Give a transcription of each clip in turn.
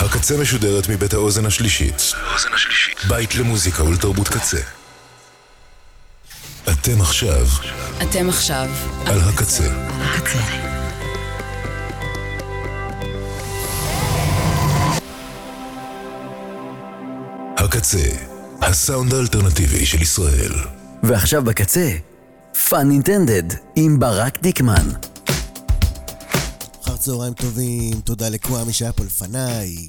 הקצה משודרת מבית האוזן השלישית. בית למוזיקה ולתרבות קצה. אתם עכשיו. אתם עכשיו. על הקצה. הקצה. הקצה, הסאונד האלטרנטיבי של ישראל. ועכשיו בקצה, Fun Intended עם ברק דיקמן. צהריים טובים, תודה לכוואמי שהיה פה לפניי.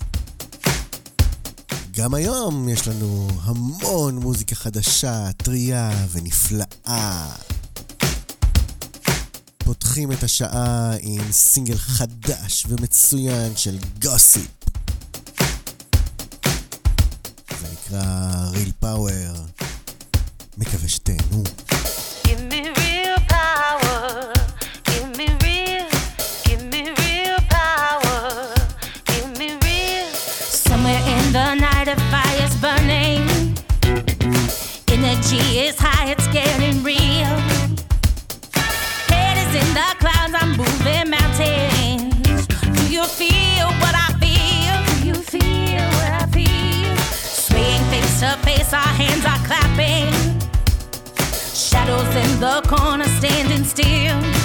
גם היום יש לנו המון מוזיקה חדשה, טרייה ונפלאה. פותחים את השעה עם סינגל חדש ומצוין של גוסיפ. זה נקרא ריל פאוור. מקווה שתהנו. the corner standing still.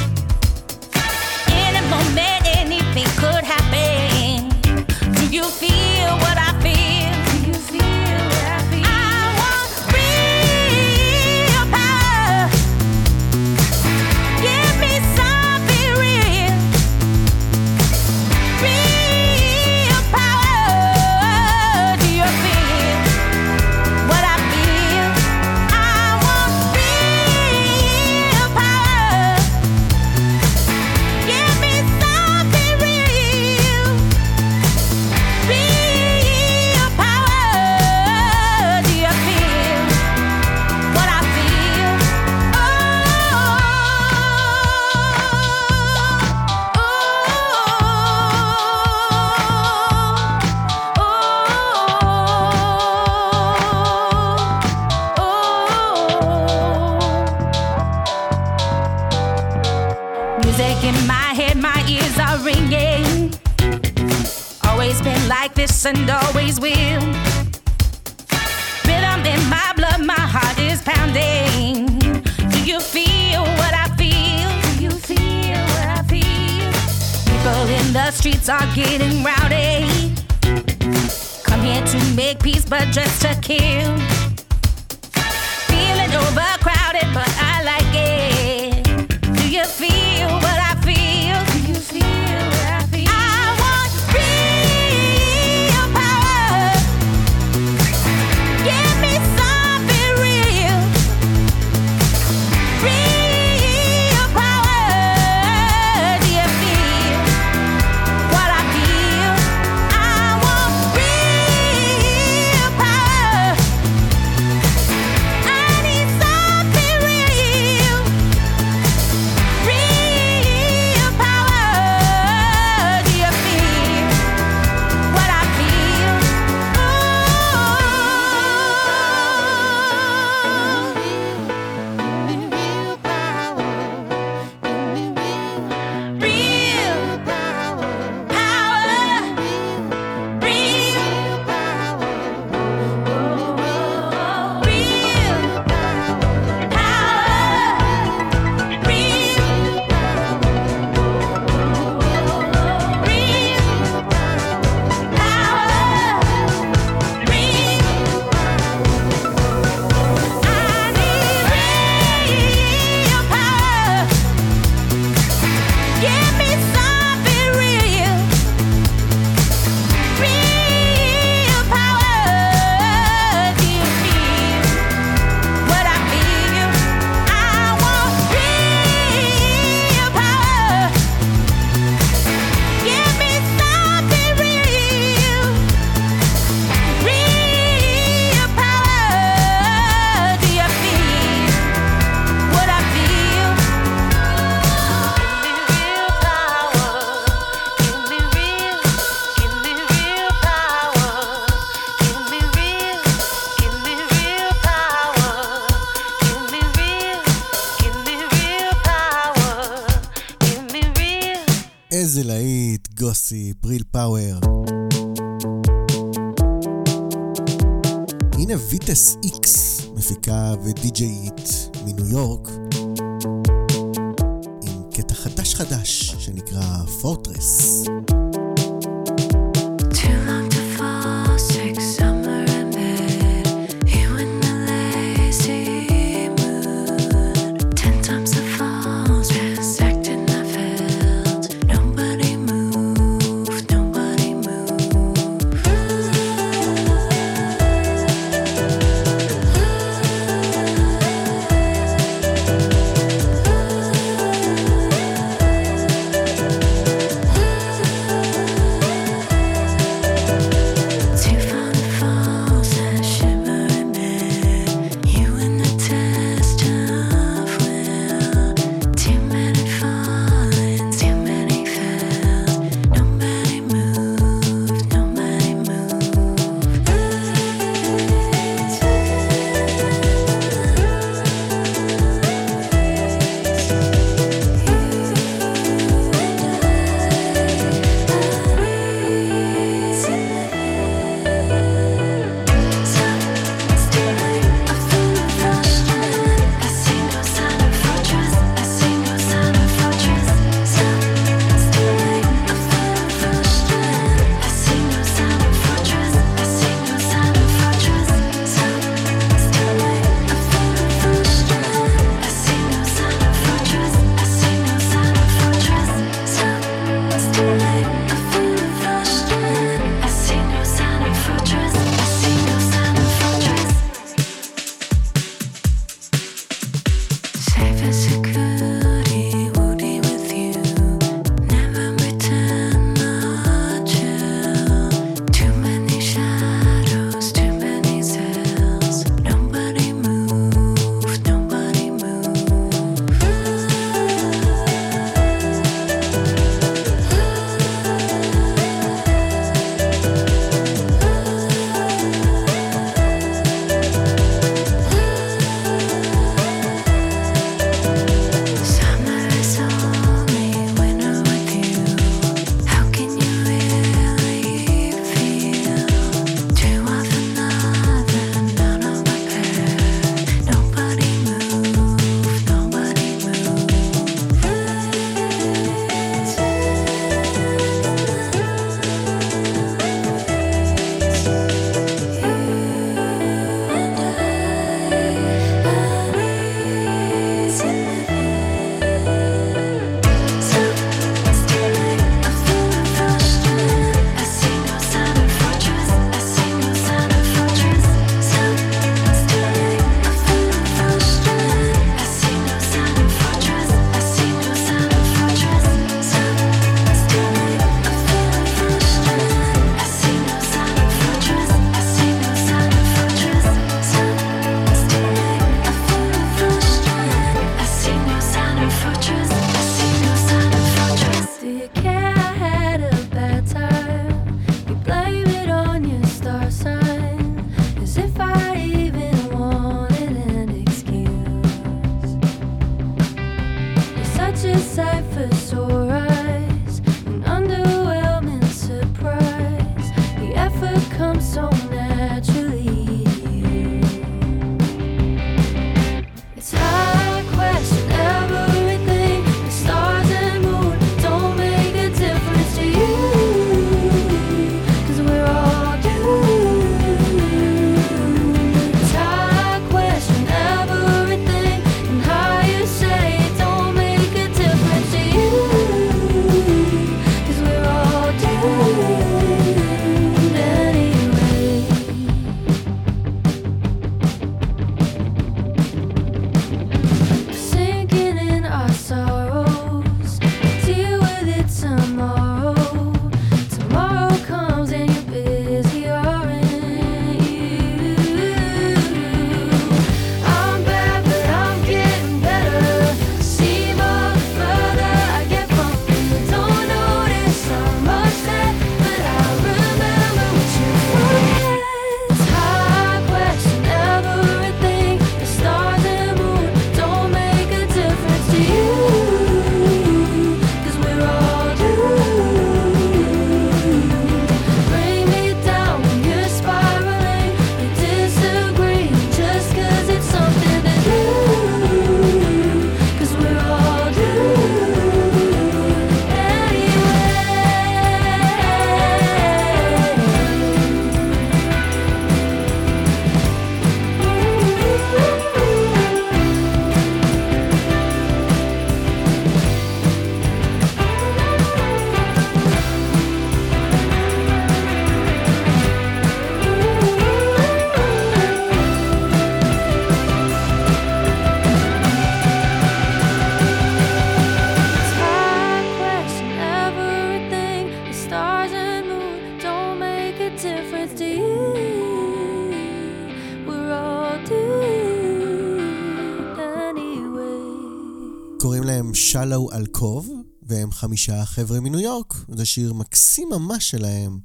Shallow Alcove, והם חמישה חבר'ה מניו יורק. זה שיר מקסים ממש שלהם,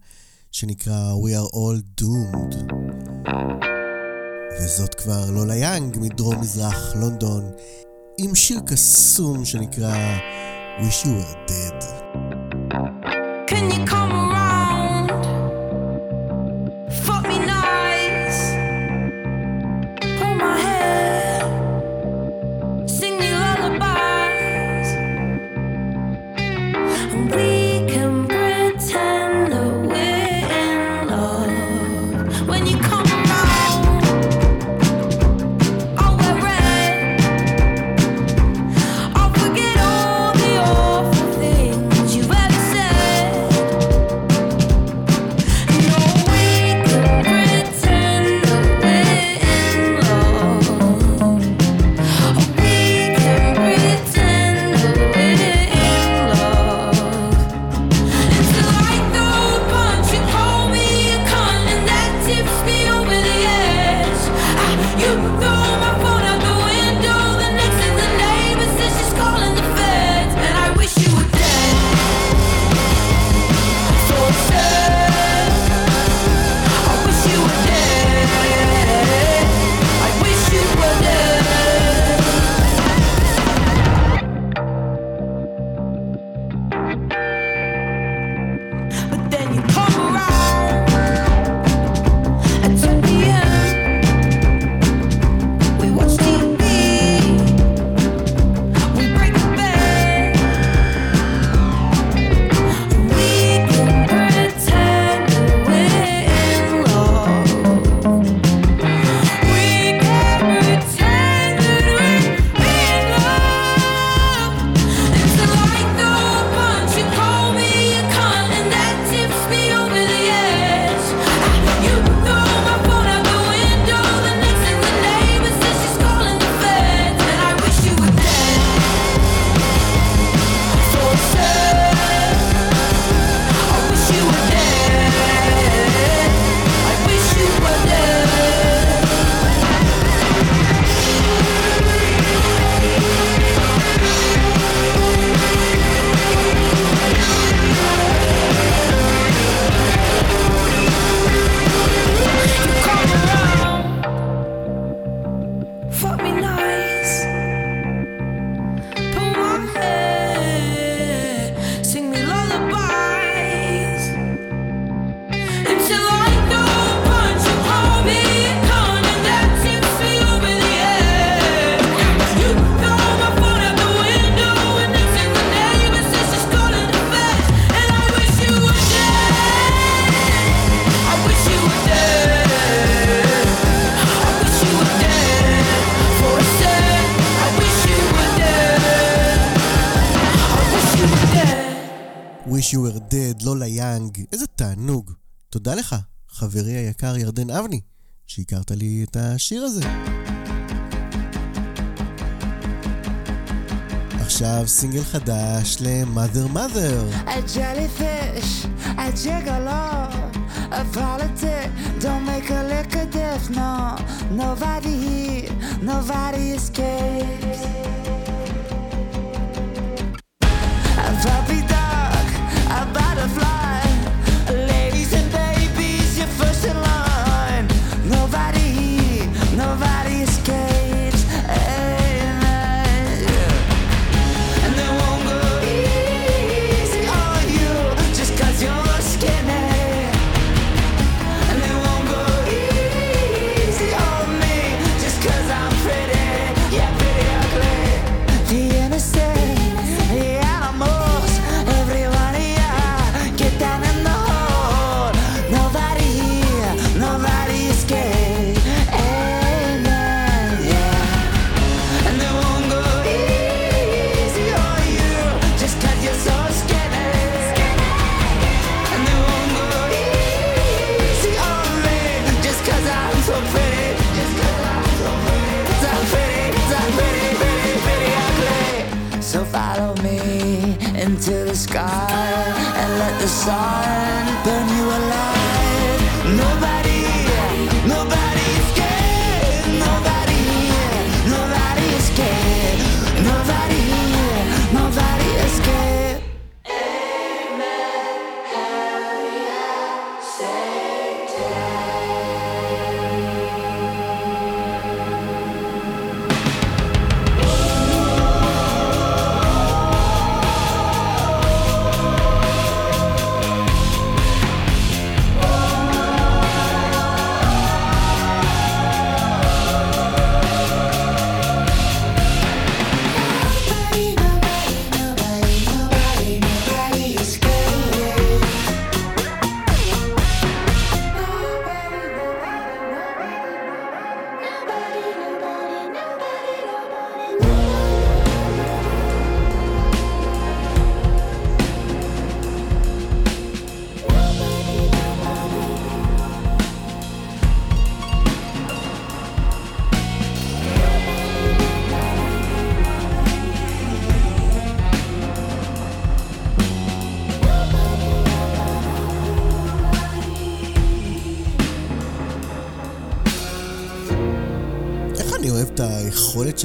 שנקרא We are all doomed. וזאת כבר לולה יאנג מדרום-מזרח לונדון, עם שיר קסום שנקרא Wish You Were Dead. Can you come around? השיר הזה. עכשיו סינגל חדש ל-Mother Mother. A jellyfish, a gigolo, a politic, don't make a lick of death, no. Nobody here, nobody is scared.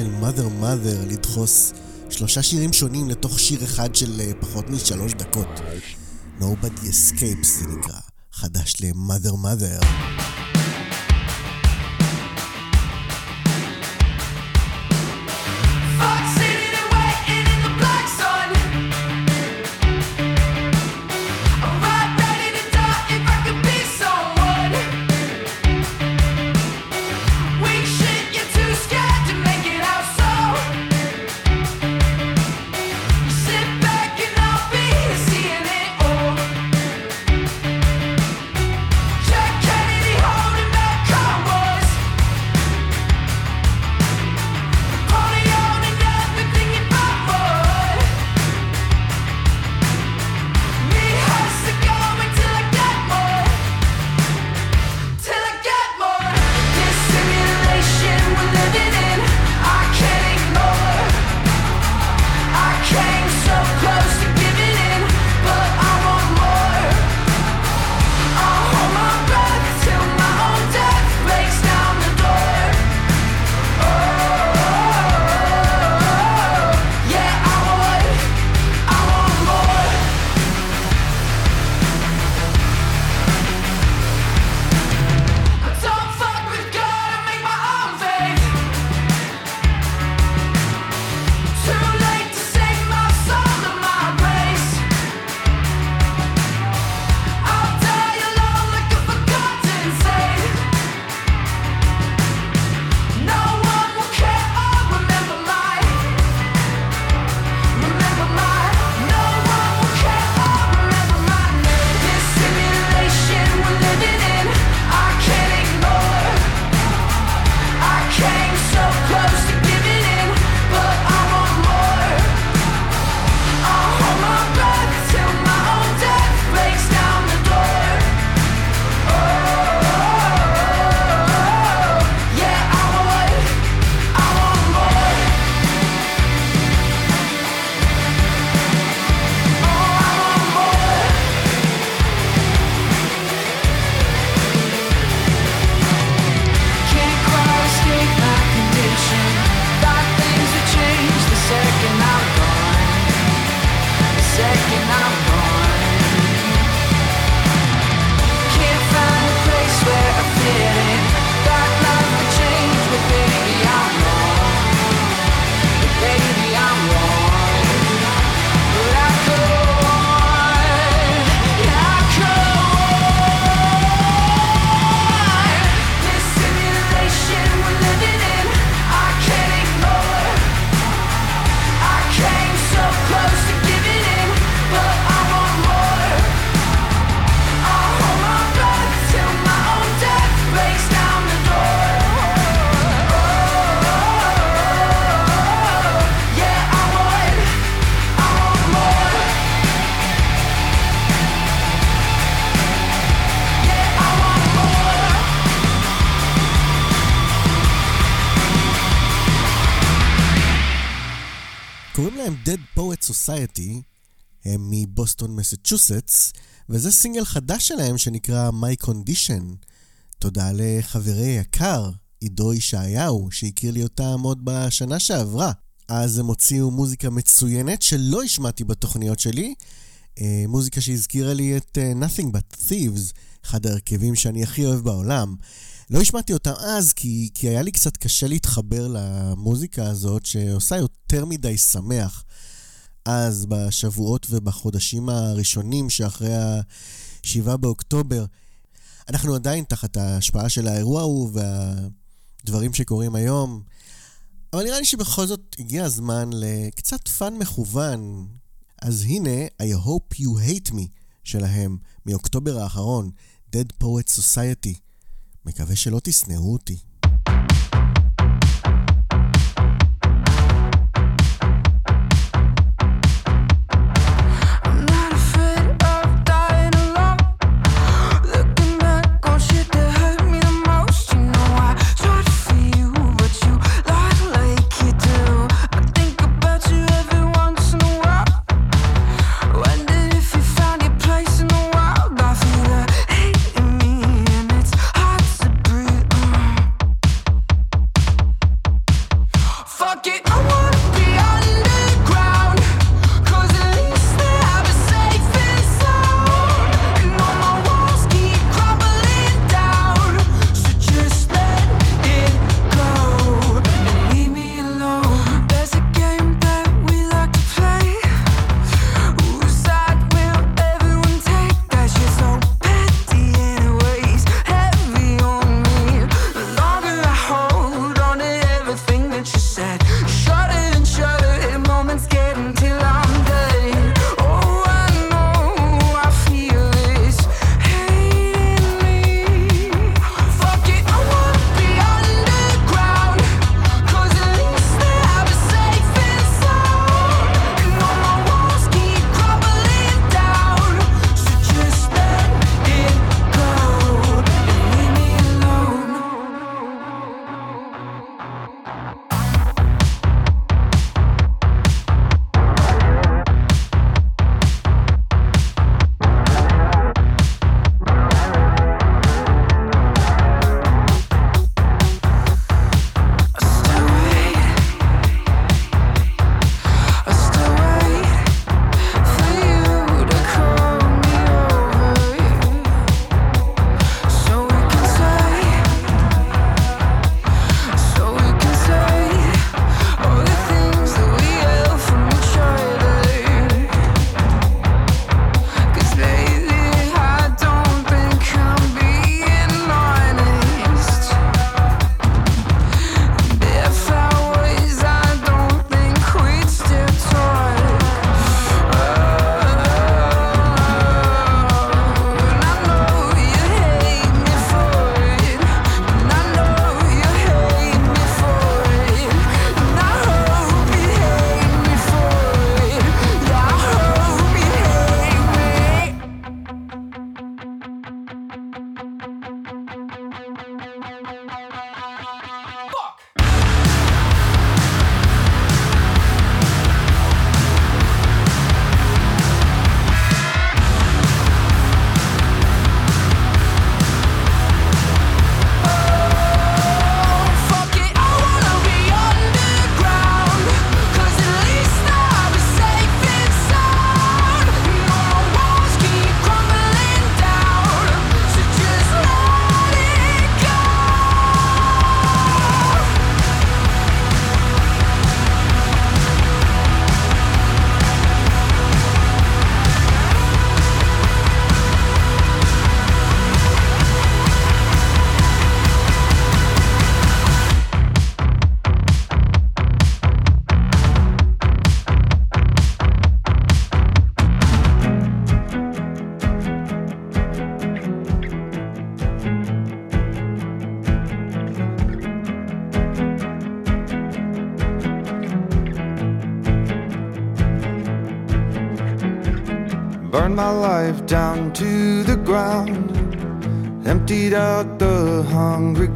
של mother mother לדחוס שלושה שירים שונים לתוך שיר אחד של אה, פחות משלוש דקות. Nobody Escapes זה נקרא, חדש ל-mother mother. mother. Society הם מבוסטון מסצ'וסטס, וזה סינגל חדש שלהם שנקרא My Condition. תודה לחברי יקר, עידו ישעיהו, שהכיר לי אותם עוד בשנה שעברה. אז הם הוציאו מוזיקה מצוינת שלא השמעתי בתוכניות שלי, אה, מוזיקה שהזכירה לי את אה, Nothing But Thieves, אחד ההרכבים שאני הכי אוהב בעולם. לא השמעתי אותם אז, כי, כי היה לי קצת קשה להתחבר למוזיקה הזאת, שעושה יותר מדי שמח. אז, בשבועות ובחודשים הראשונים שאחרי ה-7 באוקטובר, אנחנו עדיין תחת ההשפעה של האירוע ההוא והדברים שקורים היום. אבל נראה לי שבכל זאת הגיע הזמן לקצת fun מכוון. אז הנה, I hope you hate me שלהם, מאוקטובר האחרון, Dead Poet Society. מקווה שלא תשנאו אותי.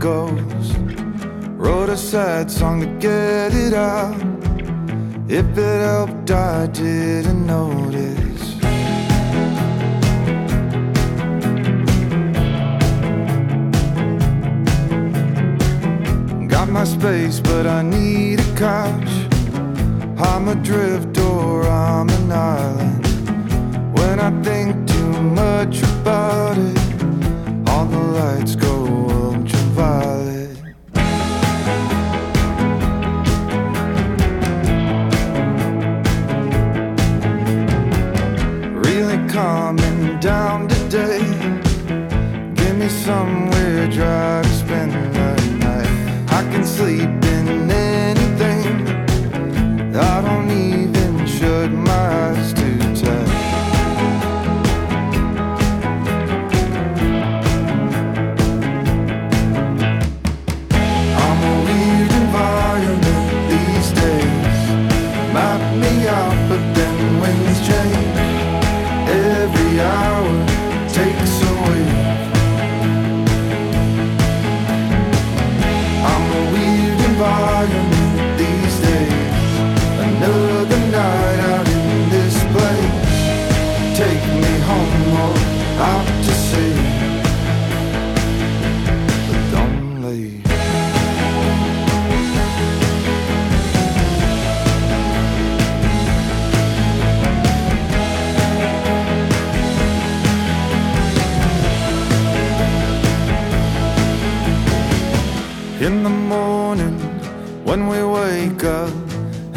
goes. Wrote a sad song to get it out. If it helped, I didn't notice. Got my space, but I need a couch. I'm adrift or I'm an island. When I think too much about it, all the lights go Really coming down today. Give me somewhere dry to spend the night. I can sleep.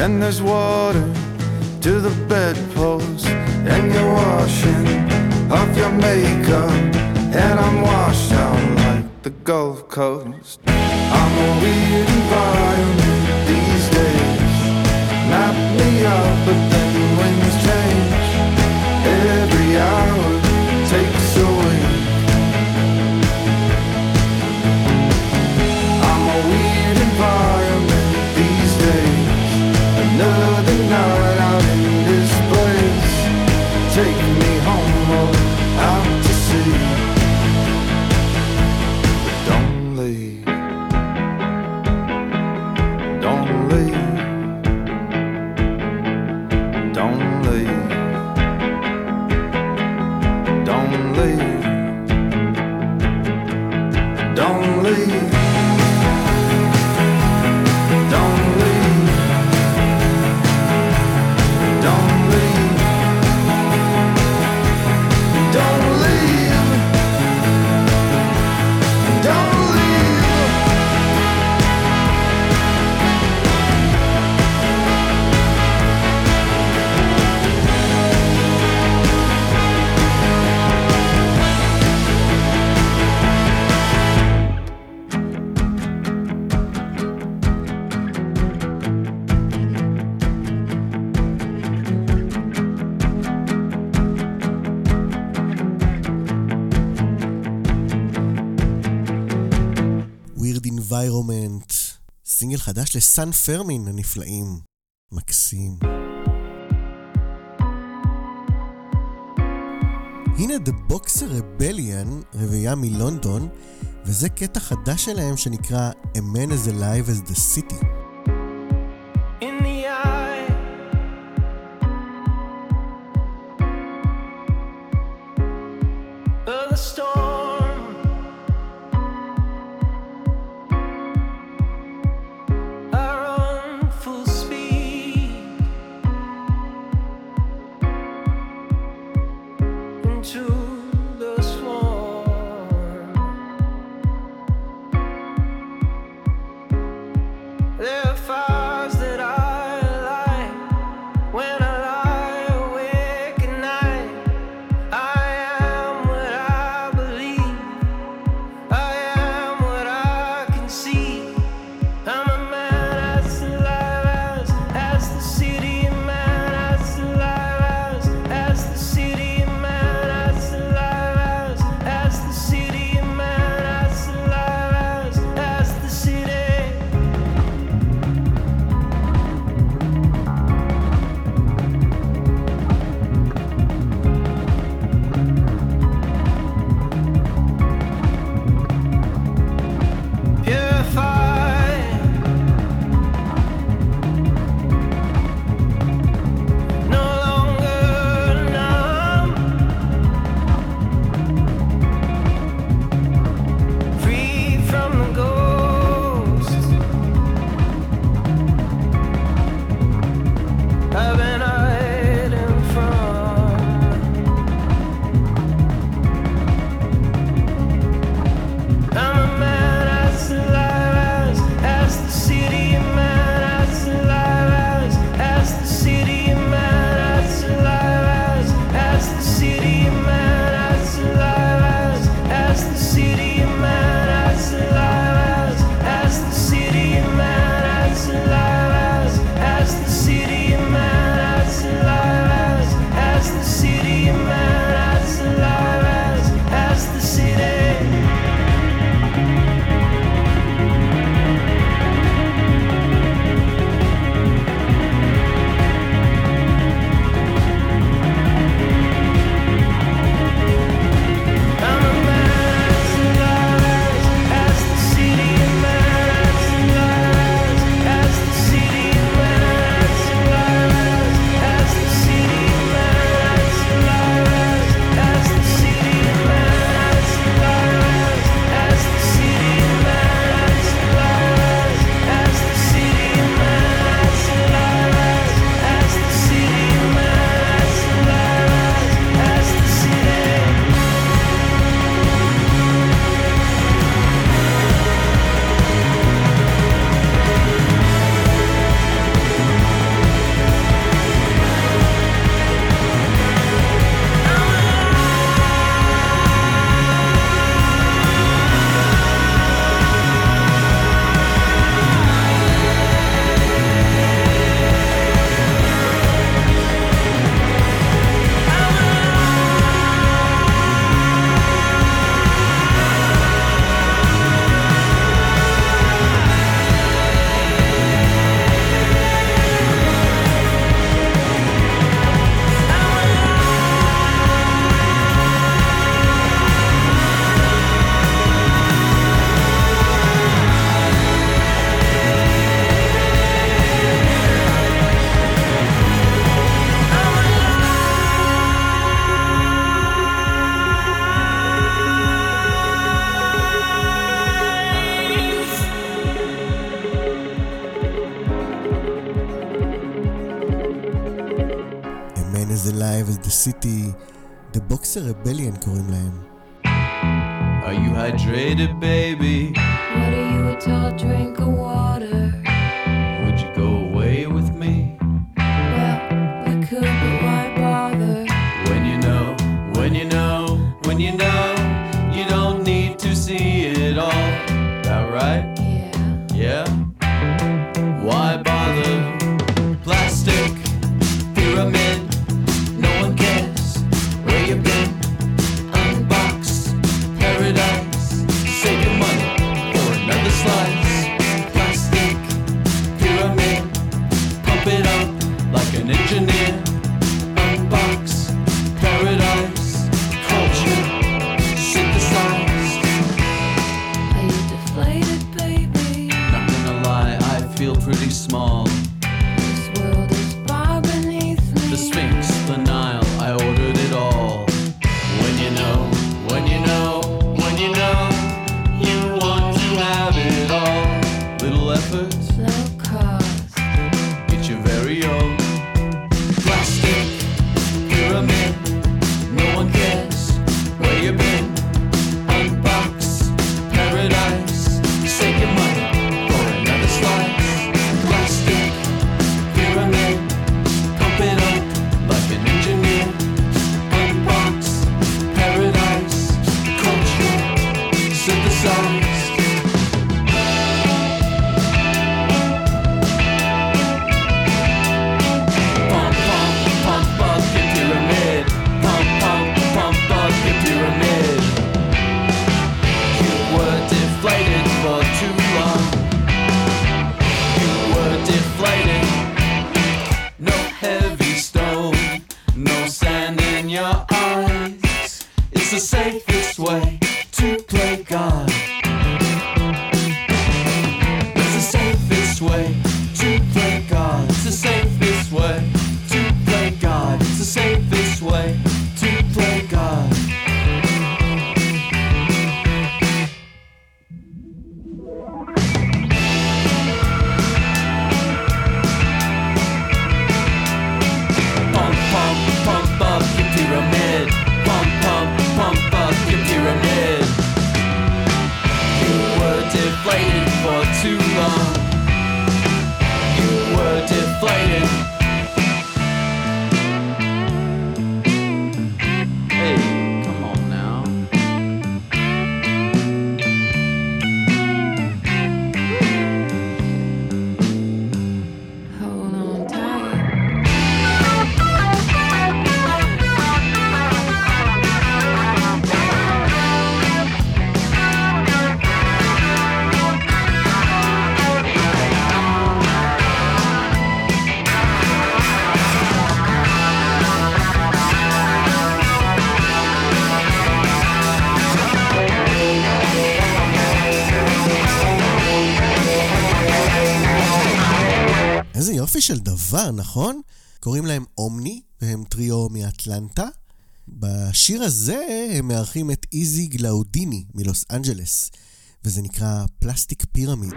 And there's water to the bedpost, and you're washing off your makeup. And I'm washed out like the Gulf Coast. I'm a weird environment these days. Map me up, but then. לסן פרמין הנפלאים. מקסים. הנה The Boxer Rebellion, רביעייה מלונדון, וזה קטע חדש שלהם שנקרא A Man is Alive as the City. the City, The Boxer Rebellion קוראים להם. Are you hydrated, baby? של דבר, נכון? קוראים להם Omni, והם טריו מאטלנטה. בשיר הזה הם מארחים את Izzy Glaudini מלוס אנג'לס, וזה נקרא Plastic Pyramid.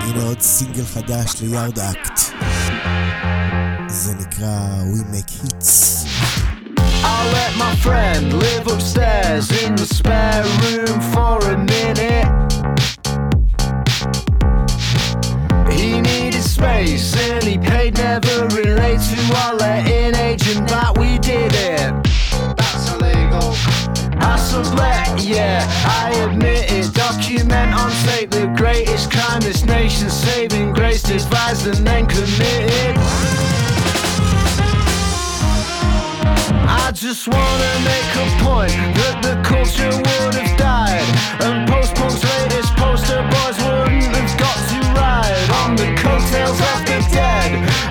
הנה עוד סינגל חדש ל Yard Act. זה נקרא We Make Hits. I'll let my friend live upstairs in the spare room for a minute. Space he paid never relate to our letting agent that we did it. That's illegal. I sublet, yeah, I admit it. Document on tape the greatest crime this nation saving grace devised and then committed. I just wanna make a point that the culture would have died, and post-punk's latest poster boys wouldn't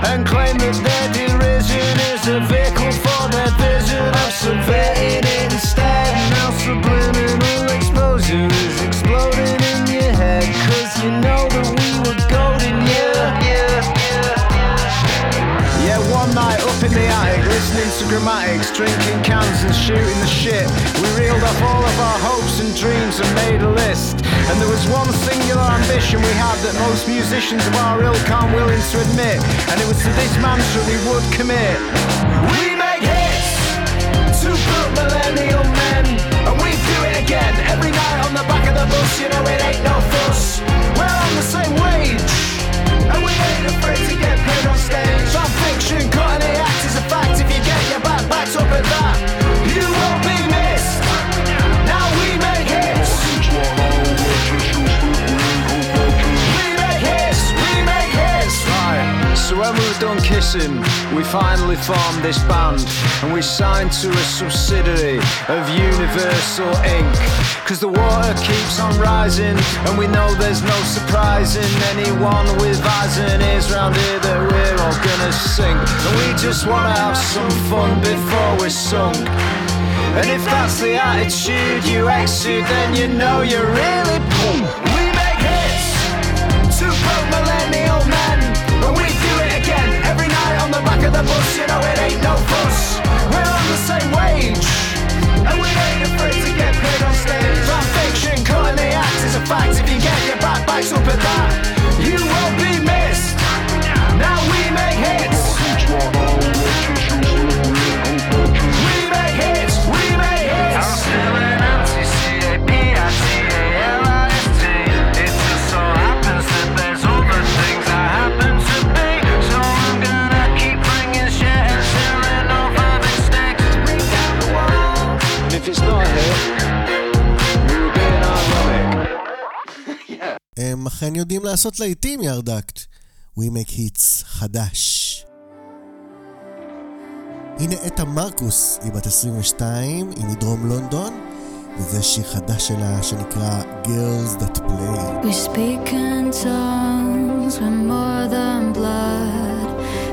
and claim that their derision is a vehicle for their vision of subverting it instead. Now subliminal explosion is exploding in your head, cause you know that we were golden, yeah, yeah, yeah. Yeah, one night up in the attic, listening to grammatics, drinking cans and shooting the shit. Dreams and made a list. And there was one singular ambition we had that most musicians of our ilk aren't willing to admit. And it was to this mantra we would commit. We make hits! to broke millennial men, and we do it again. Every night on the back of the bus, you know it ain't no fuss. We're on the same wage, and we ain't afraid to get paid on stage. Our fiction, cutting the act is a fact. If you get your back backed up at that, we finally formed this band and we signed to a subsidiary of Universal Inc. Cause the water keeps on rising and we know there's no surprising anyone with eyes and ears round here that we're all gonna sink. And we just wanna have some fun before we're sunk. And if that's the attitude you exude, then you know you're really boom. The bus. You know it ain't no fuss. We're on the same wage, and we ain't afraid to get paid on stage. Our fiction, cutting the act is a fact. If you get your back backs up at that, הם אכן יודעים לעשות להיטים, ירדקט. We make hits חדש. הנה אתה מרקוס, היא בת 22, היא מדרום לונדון, וזה שיר חדש שלה שנקרא Girls That Play. We speak in tongues with more than blood.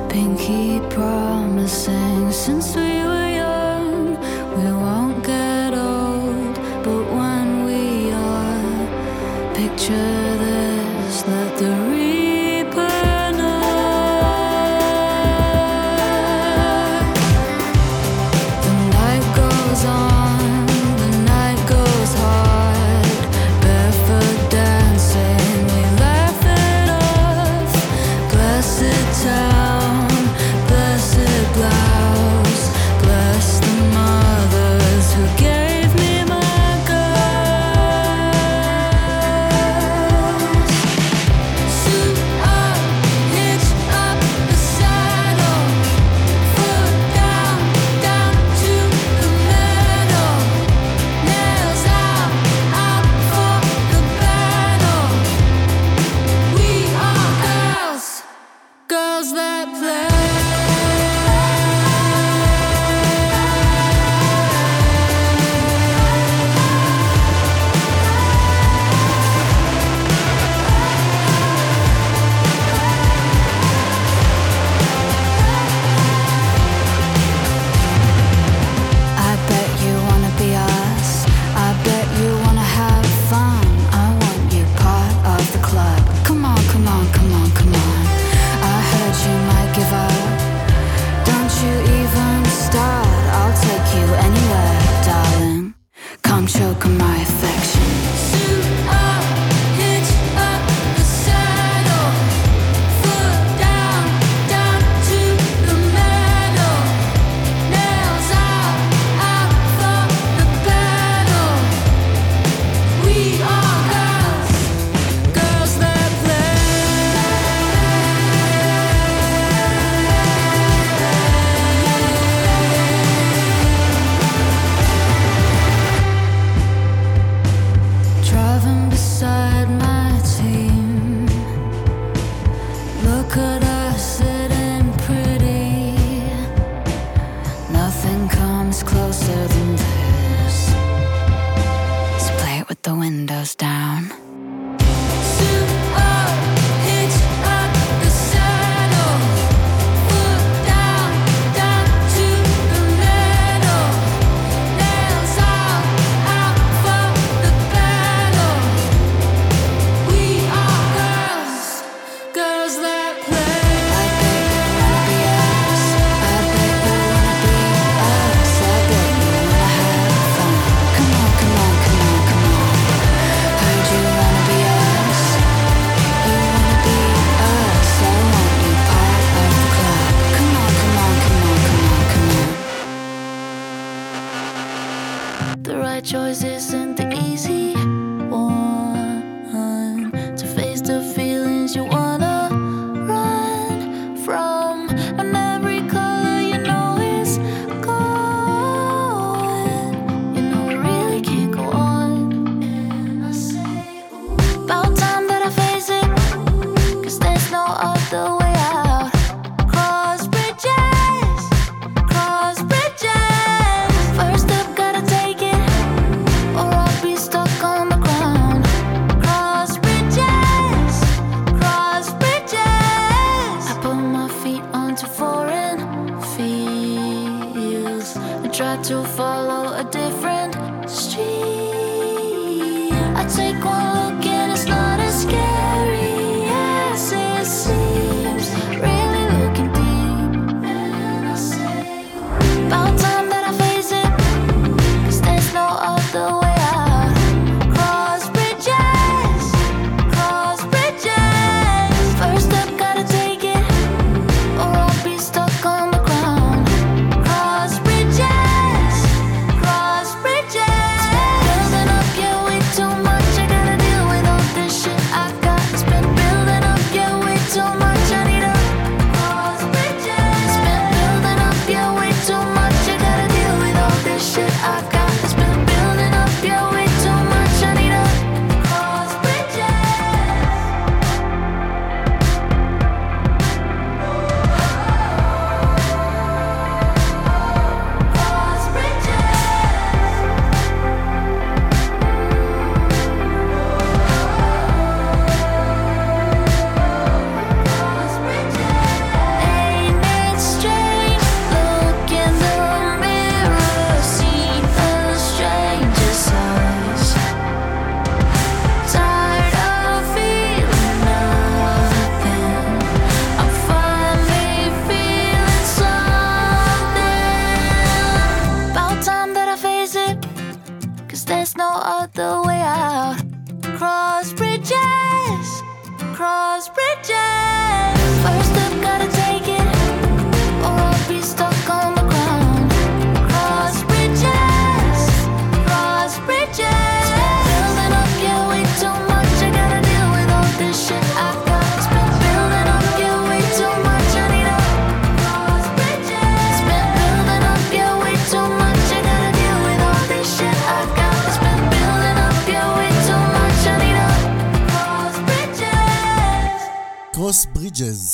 Pinky promising since we choke on my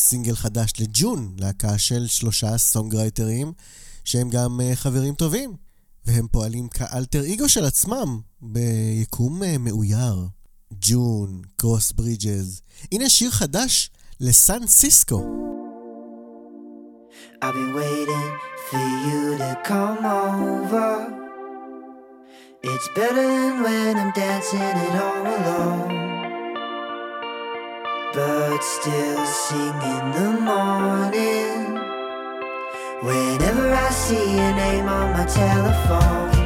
סינגל חדש לג'ון, להקה של שלושה סונגרייטרים, שהם גם uh, חברים טובים, והם פועלים כאלטר איגו של עצמם, ביקום uh, מאויר. ג'ון, קרוס ברידג'ז. הנה שיר חדש לסן סיסקו. I've been waiting for you to come over. It's better than when I'm dancing it all alone. Birds still sing in the morning. Whenever I see your name on my telephone.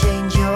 change your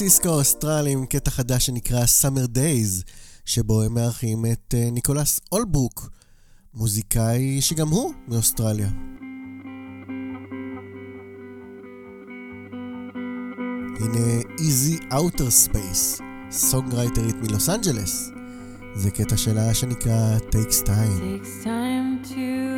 פרנסיסקו האוסטרלי עם קטע חדש שנקרא Summer Days, שבו הם מארחים את אה, Nicholas Allbrook, מוזיקאי שגם הוא מאוסטרליה. הנה Easy Outer Space, songwriter ית מלוס אנג'לס. זה קטע שלה שנקרא Takes Time. Takes time to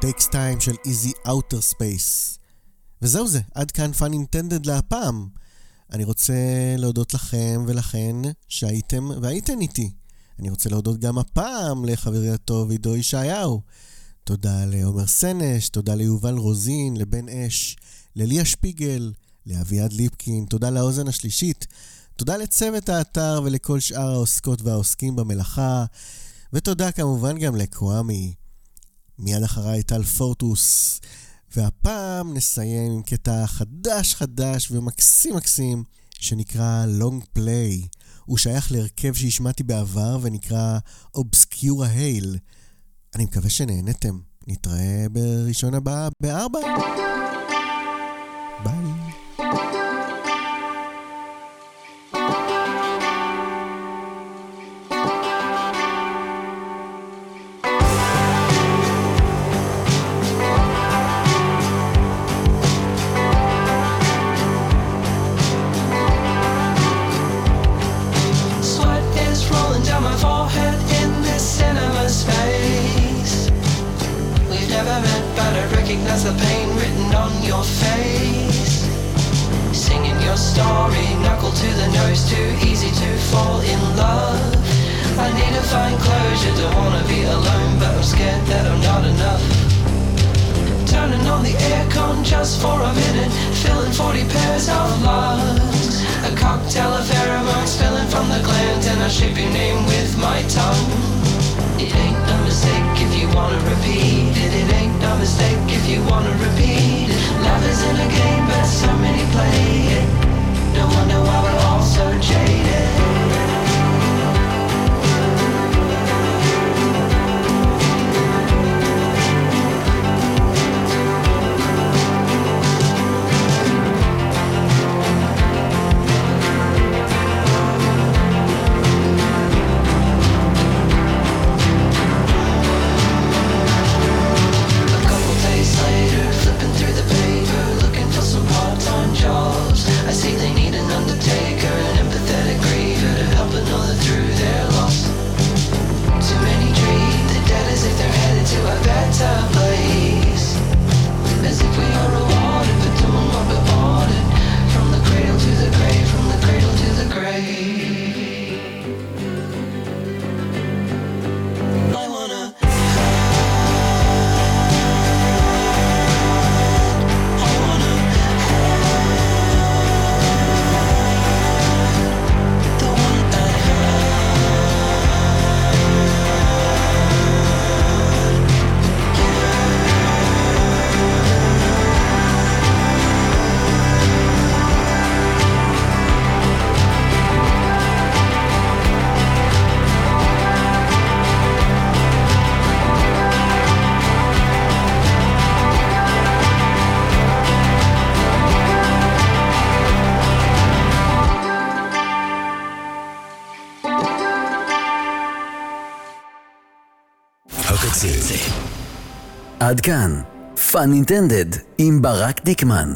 Takes Time של Easy Outer Space. וזהו זה, עד כאן Fun Intended להפעם. אני רוצה להודות לכם ולכן שהייתם והייתן איתי. אני רוצה להודות גם הפעם לחברי הטוב עידו ישעיהו. תודה לעומר סנש, תודה ליובל רוזין, לבן אש, לליה שפיגל, לאביעד ליפקין, תודה לאוזן השלישית, תודה לצוות האתר ולכל שאר העוסקות והעוסקים במלאכה, ותודה כמובן גם לקוואמי. מיד אחריי טל פורטוס, והפעם נסיים עם קטע חדש חדש ומקסים מקסים שנקרא Long Play. הוא שייך להרכב שהשמעתי בעבר ונקרא Obscura Hail. אני מקווה שנהנתם. נתראה בראשון הבא בארבע. ביי. But I recognize the pain written on your face. Singing your story, knuckle to the nose, too easy to fall in love. I need to find closure, don't wanna be alone, but I'm scared that I'm not enough. Turning on the aircon just for a minute, filling 40 pairs of lungs. A cocktail of pheromones spilling from the glands, and I shape your name with my tongue. It ain't no mistake wanna repeat it. It ain't no mistake if you wanna repeat it. Love isn't a game, but עד כאן, פאן אינטנדד עם ברק דיקמן.